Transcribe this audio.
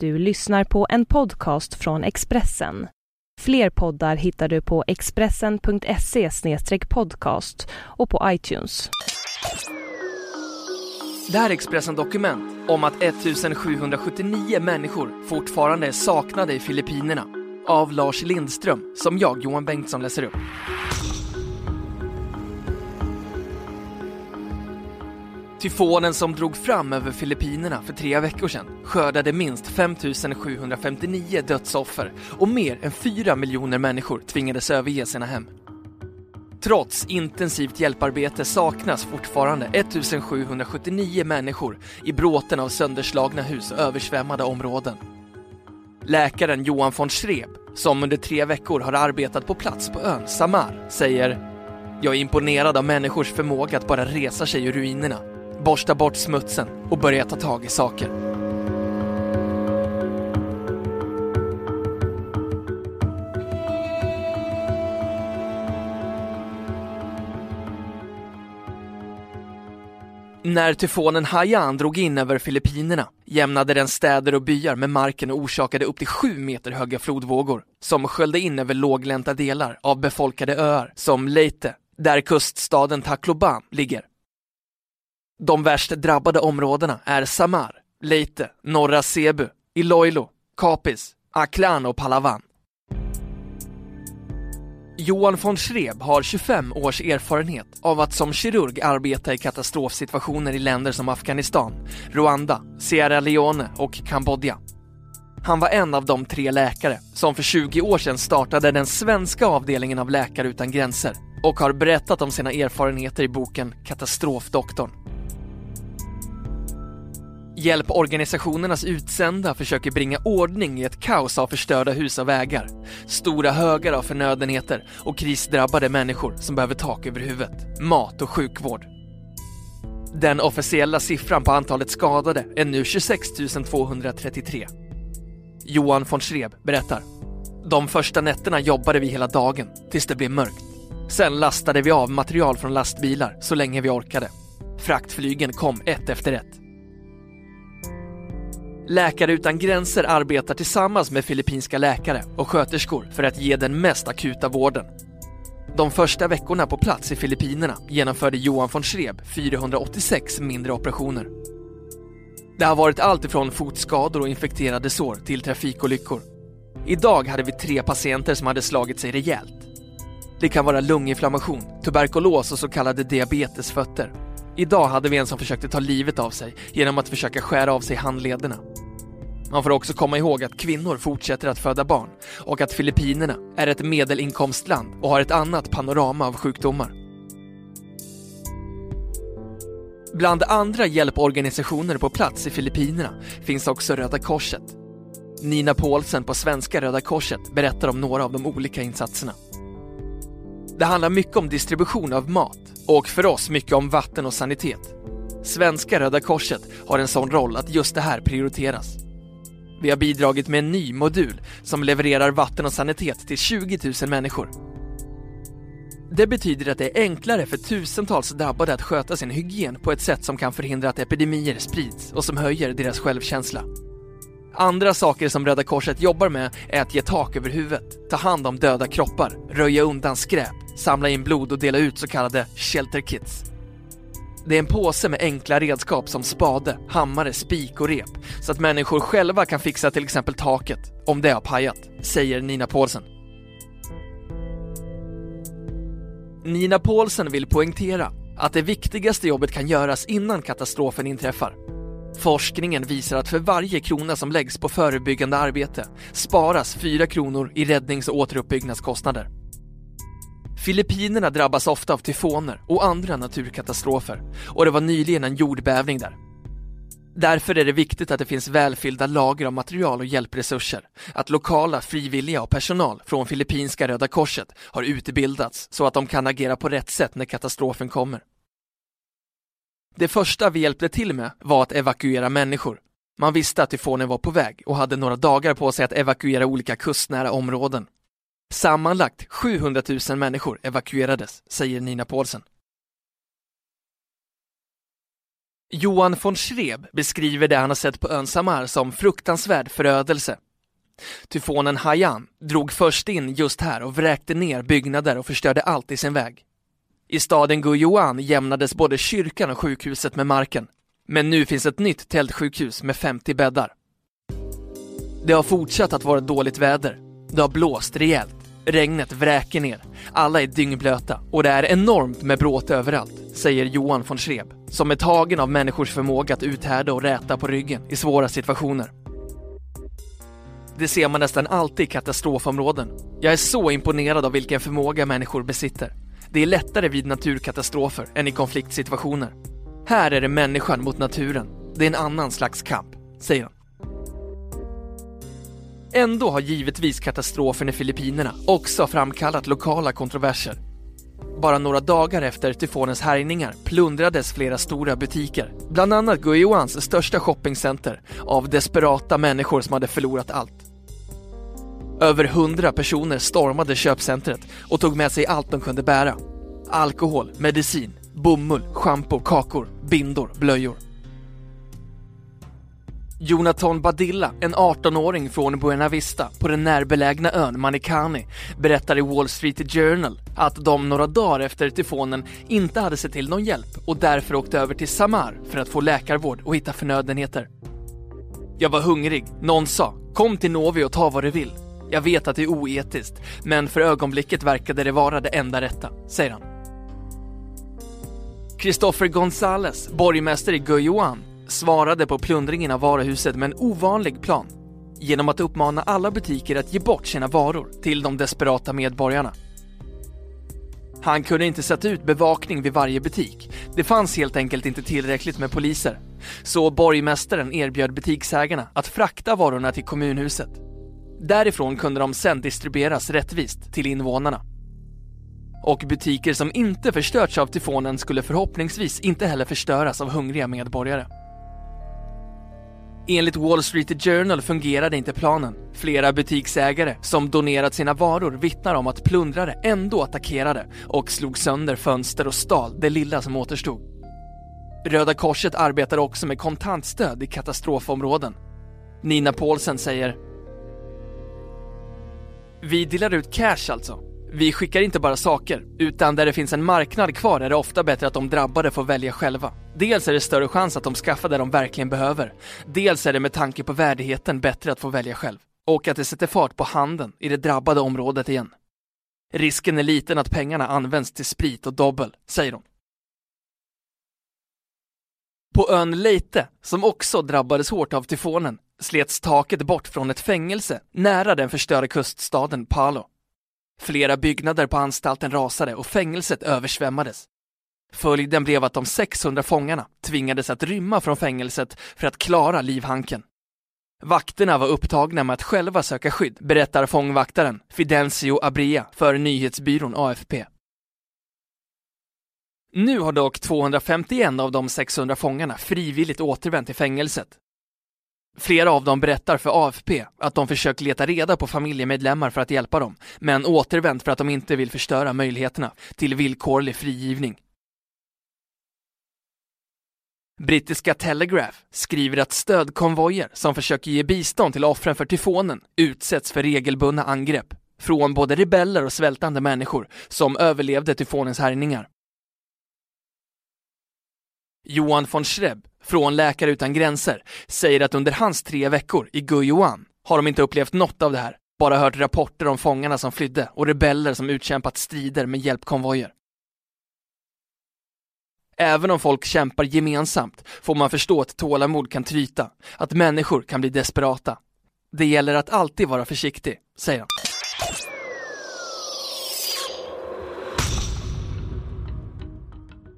Du lyssnar på en podcast från Expressen. Fler poddar hittar du på expressen.se podcast och på iTunes. Det här är Expressen Dokument om att 1779 människor fortfarande är saknade i Filippinerna av Lars Lindström, som jag, Johan Bengtsson, läser upp. Tyfonen som drog fram över Filippinerna för tre veckor sedan skördade minst 5759 dödsoffer och mer än 4 miljoner människor tvingades överge sina hem. Trots intensivt hjälparbete saknas fortfarande 1779 människor i bråten av sönderslagna hus och översvämmade områden. Läkaren Johan von Schreb, som under tre veckor har arbetat på plats på ön Samar, säger “Jag är imponerad av människors förmåga att bara resa sig ur ruinerna borsta bort smutsen och börja ta tag i saker. När tyfonen Haiyan drog in över Filippinerna jämnade den städer och byar med marken och orsakade upp till sju meter höga flodvågor som sköljde in över låglänta delar av befolkade öar som Leyte, där kuststaden Tacloban ligger. De värst drabbade områdena är Samar, Leyte, norra Cebu, Iloilo, Capis, Aklan och Palawan. Johan von Schreb har 25 års erfarenhet av att som kirurg arbeta i katastrofsituationer i länder som Afghanistan, Rwanda, Sierra Leone och Kambodja. Han var en av de tre läkare som för 20 år sedan startade den svenska avdelningen av Läkare utan gränser och har berättat om sina erfarenheter i boken Katastrofdoktorn. Hjälporganisationernas utsända försöker bringa ordning i ett kaos av förstörda hus och vägar, stora högar av förnödenheter och krisdrabbade människor som behöver tak över huvudet, mat och sjukvård. Den officiella siffran på antalet skadade är nu 26 233. Johan von Schreb berättar. De första nätterna jobbade vi hela dagen, tills det blev mörkt. Sen lastade vi av material från lastbilar så länge vi orkade. Fraktflygen kom ett efter ett. Läkare utan gränser arbetar tillsammans med filippinska läkare och sköterskor för att ge den mest akuta vården. De första veckorna på plats i Filippinerna genomförde Johan von Schreb 486 mindre operationer. Det har varit allt ifrån fotskador och infekterade sår till trafikolyckor. Idag hade vi tre patienter som hade slagit sig rejält. Det kan vara lunginflammation, tuberkulos och så kallade diabetesfötter. Idag hade vi en som försökte ta livet av sig genom att försöka skära av sig handlederna. Man får också komma ihåg att kvinnor fortsätter att föda barn och att Filippinerna är ett medelinkomstland och har ett annat panorama av sjukdomar. Bland andra hjälporganisationer på plats i Filippinerna finns också Röda Korset. Nina Paulsen på Svenska Röda Korset berättar om några av de olika insatserna. Det handlar mycket om distribution av mat och för oss mycket om vatten och sanitet. Svenska Röda Korset har en sån roll att just det här prioriteras. Vi har bidragit med en ny modul som levererar vatten och sanitet till 20 000 människor. Det betyder att det är enklare för tusentals drabbade att sköta sin hygien på ett sätt som kan förhindra att epidemier sprids och som höjer deras självkänsla. Andra saker som Röda Korset jobbar med är att ge tak över huvudet, ta hand om döda kroppar, röja undan skräp, samla in blod och dela ut så kallade shelter kits. Det är en påse med enkla redskap som spade, hammare, spik och rep så att människor själva kan fixa till exempel taket om det har pajat, säger Nina Paulsen. Nina Paulsen vill poängtera att det viktigaste jobbet kan göras innan katastrofen inträffar. Forskningen visar att för varje krona som läggs på förebyggande arbete sparas 4 kronor i räddnings och återuppbyggnadskostnader. Filippinerna drabbas ofta av tyfoner och andra naturkatastrofer och det var nyligen en jordbävning där. Därför är det viktigt att det finns välfyllda lager av material och hjälpresurser, att lokala frivilliga och personal från Filippinska Röda Korset har utbildats så att de kan agera på rätt sätt när katastrofen kommer. Det första vi hjälpte till med var att evakuera människor. Man visste att tyfonen var på väg och hade några dagar på sig att evakuera olika kustnära områden. Sammanlagt 700 000 människor evakuerades, säger Nina Paulsen. Johan von Schreb beskriver det han har sett på ön Samar som fruktansvärd förödelse. Tyfonen Haiyan drog först in just här och vräkte ner byggnader och förstörde allt i sin väg. I staden Guyuan jämnades både kyrkan och sjukhuset med marken. Men nu finns ett nytt tältsjukhus med 50 bäddar. Det har fortsatt att vara dåligt väder. Det har blåst rejält. Regnet vräker ner. Alla är dyngblöta och det är enormt med bråte överallt, säger Johan von Schreb, som är tagen av människors förmåga att uthärda och räta på ryggen i svåra situationer. Det ser man nästan alltid i katastrofområden. Jag är så imponerad av vilken förmåga människor besitter. Det är lättare vid naturkatastrofer än i konfliktsituationer. Här är det människan mot naturen. Det är en annan slags kamp, säger han. Ändå har givetvis katastrofen i Filippinerna också framkallat lokala kontroverser. Bara några dagar efter tyfonens härjningar plundrades flera stora butiker, bland annat Guiuans största shoppingcenter, av desperata människor som hade förlorat allt. Över hundra personer stormade köpcentret och tog med sig allt de kunde bära. Alkohol, medicin, bomull, schampo, kakor, bindor, blöjor. Jonathan Badilla, en 18-åring från Buena Vista på den närbelägna ön Manikani, berättar i Wall Street Journal att de några dagar efter tyfonen inte hade sett till någon hjälp och därför åkte över till Samar för att få läkarvård och hitta förnödenheter. Jag var hungrig. Någon sa, kom till Novi och ta vad du vill. Jag vet att det är oetiskt, men för ögonblicket verkade det vara det enda rätta, säger han. Christopher Gonzales, borgmästare i Guyuan, svarade på plundringen av varuhuset med en ovanlig plan genom att uppmana alla butiker att ge bort sina varor till de desperata medborgarna. Han kunde inte sätta ut bevakning vid varje butik. Det fanns helt enkelt inte tillräckligt med poliser. Så borgmästaren erbjöd butiksägarna att frakta varorna till kommunhuset. Därifrån kunde de sedan distribueras rättvist till invånarna. Och butiker som inte förstörts av tyfonen skulle förhoppningsvis inte heller förstöras av hungriga medborgare. Enligt Wall Street Journal fungerade inte planen. Flera butiksägare som donerat sina varor vittnar om att plundrare ändå attackerade och slog sönder fönster och stal det lilla som återstod. Röda Korset arbetar också med kontantstöd i katastrofområden. Nina Paulsen säger Vi delar ut cash alltså. Vi skickar inte bara saker, utan där det finns en marknad kvar är det ofta bättre att de drabbade får välja själva. Dels är det större chans att de skaffar det de verkligen behöver. Dels är det med tanke på värdigheten bättre att få välja själv. Och att det sätter fart på handeln i det drabbade området igen. Risken är liten att pengarna används till sprit och dobbel, säger hon. På ön Leite, som också drabbades hårt av tyfonen, slets taket bort från ett fängelse nära den förstörda kuststaden Palo. Flera byggnader på anstalten rasade och fängelset översvämmades. Följden blev att de 600 fångarna tvingades att rymma från fängelset för att klara livhanken. Vakterna var upptagna med att själva söka skydd, berättar fångvaktaren Fidencio Abrea för nyhetsbyrån AFP. Nu har dock 251 av de 600 fångarna frivilligt återvänt till fängelset. Flera av dem berättar för AFP att de försökt leta reda på familjemedlemmar för att hjälpa dem, men återvänt för att de inte vill förstöra möjligheterna till villkorlig frigivning. Brittiska Telegraph skriver att stödkonvojer som försöker ge bistånd till offren för tyfonen utsätts för regelbundna angrepp från både rebeller och svältande människor som överlevde tyfonens härjningar. Johan von Schreb från Läkare utan gränser säger att under hans tre veckor i Guyuan har de inte upplevt något av det här, bara hört rapporter om fångarna som flydde och rebeller som utkämpat strider med hjälpkonvojer. Även om folk kämpar gemensamt får man förstå att tålamod kan tryta, att människor kan bli desperata. Det gäller att alltid vara försiktig, säger han.